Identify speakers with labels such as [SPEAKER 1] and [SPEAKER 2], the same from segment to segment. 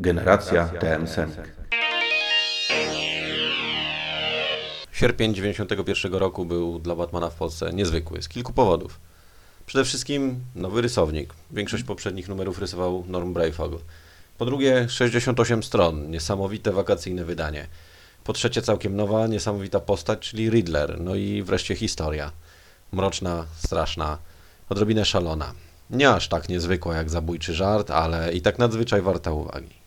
[SPEAKER 1] Generacja TM
[SPEAKER 2] Sierpień 91 roku był dla Batmana w Polsce niezwykły z kilku powodów. Przede wszystkim nowy rysownik. Większość poprzednich numerów rysował Norm Brayfogle. Po drugie 68 stron, niesamowite wakacyjne wydanie. Po trzecie całkiem nowa, niesamowita postać, czyli Riddler. No i wreszcie historia. Mroczna, straszna, odrobinę szalona. Nie aż tak niezwykła jak zabójczy żart, ale i tak nadzwyczaj warta uwagi.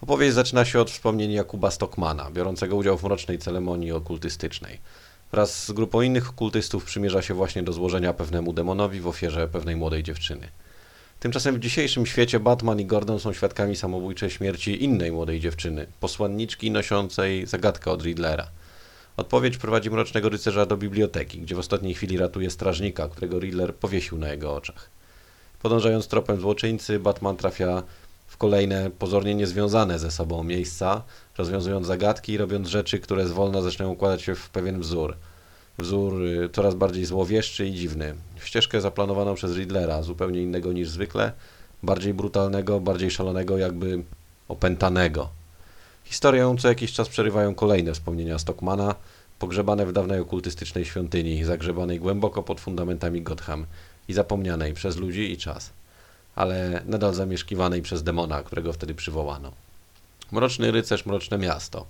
[SPEAKER 2] Opowieść zaczyna się od wspomnień Jakuba Stockmana, biorącego udział w mrocznej ceremonii okultystycznej. Wraz z grupą innych okultystów przymierza się właśnie do złożenia pewnemu demonowi w ofierze pewnej młodej dziewczyny. Tymczasem w dzisiejszym świecie Batman i Gordon są świadkami samobójczej śmierci innej młodej dziewczyny, posłanniczki noszącej zagadkę od Riddlera. Odpowiedź prowadzi Mrocznego Rycerza do biblioteki, gdzie w ostatniej chwili ratuje strażnika, którego Riddler powiesił na jego oczach. Podążając tropem złoczyńcy, Batman trafia w kolejne pozornie niezwiązane ze sobą miejsca, rozwiązując zagadki i robiąc rzeczy, które zwolna zaczynają układać się w pewien wzór. Wzór y, coraz bardziej złowieszczy i dziwny. Ścieżkę zaplanowaną przez Riddlera, zupełnie innego niż zwykle, bardziej brutalnego, bardziej szalonego, jakby opętanego. Historię co jakiś czas przerywają kolejne wspomnienia Stockmana, pogrzebane w dawnej okultystycznej świątyni, zagrzebanej głęboko pod fundamentami Gotham i zapomnianej przez ludzi i czas, ale nadal zamieszkiwanej przez demona, którego wtedy przywołano. Mroczny rycerz, mroczne miasto,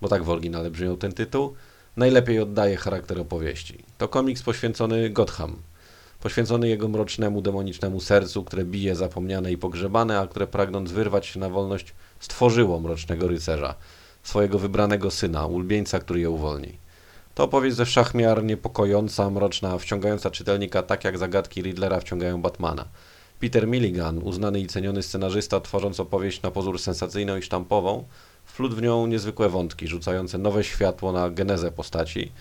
[SPEAKER 2] bo tak w oryginale brzmiał ten tytuł, najlepiej oddaje charakter opowieści. To komiks poświęcony Gotham, poświęcony jego mrocznemu, demonicznemu sercu, które bije zapomniane i pogrzebane, a które pragnąc wyrwać się na wolność, stworzyło mrocznego rycerza, swojego wybranego syna, ulubieńca, który je uwolni. To opowieść ze wszachmiar niepokojąca, mroczna, wciągająca czytelnika tak jak zagadki Riddlera wciągają Batmana. Peter Milligan, uznany i ceniony scenarzysta, tworząc opowieść na pozór sensacyjną i sztampową, wplótł w nią niezwykłe wątki, rzucające nowe światło na genezę postaci,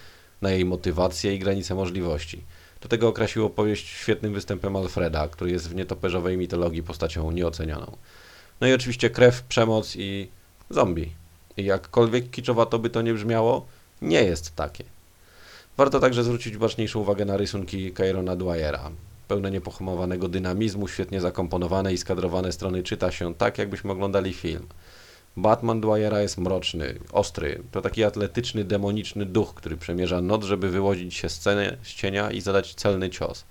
[SPEAKER 2] na jej motywację i granice możliwości. Do tego okrasił opowieść świetnym występem Alfreda, który jest w nietoperzowej mitologii postacią nieocenioną. No i oczywiście krew, przemoc i zombie. I jakkolwiek kiczowato by to nie brzmiało, nie jest takie. Warto także zwrócić baczniejszą uwagę na rysunki Cairona Dwyera. Pełne niepohamowanego dynamizmu, świetnie zakomponowane i skadrowane strony czyta się tak, jakbyśmy oglądali film. Batman Dwyera jest mroczny, ostry. To taki atletyczny, demoniczny duch, który przemierza noc, żeby wyłodzić się scenę z cienia i zadać celny cios.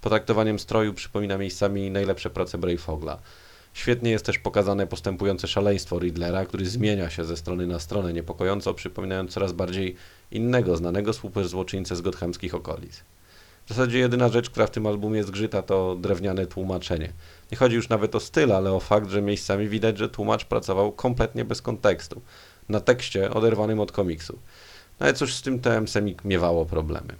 [SPEAKER 2] Potraktowaniem stroju przypomina miejscami najlepsze prace Brayfogla. Świetnie jest też pokazane postępujące szaleństwo Riddlera, który zmienia się ze strony na stronę, niepokojąco przypominając coraz bardziej innego, znanego złoczyńcę z gothamskich okolic. W zasadzie jedyna rzecz, która w tym albumie zgrzyta, to drewniane tłumaczenie. Nie chodzi już nawet o styl, ale o fakt, że miejscami widać, że tłumacz pracował kompletnie bez kontekstu, na tekście oderwanym od komiksu. No ale cóż z tym TM Semik miewało problemy.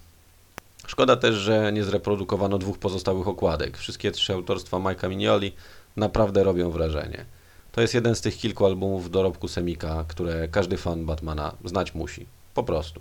[SPEAKER 2] Szkoda też, że nie zreprodukowano dwóch pozostałych okładek. Wszystkie trzy autorstwa Mike'a Mignoli naprawdę robią wrażenie. To jest jeden z tych kilku albumów dorobku Semika, które każdy fan Batmana znać musi. Po prostu.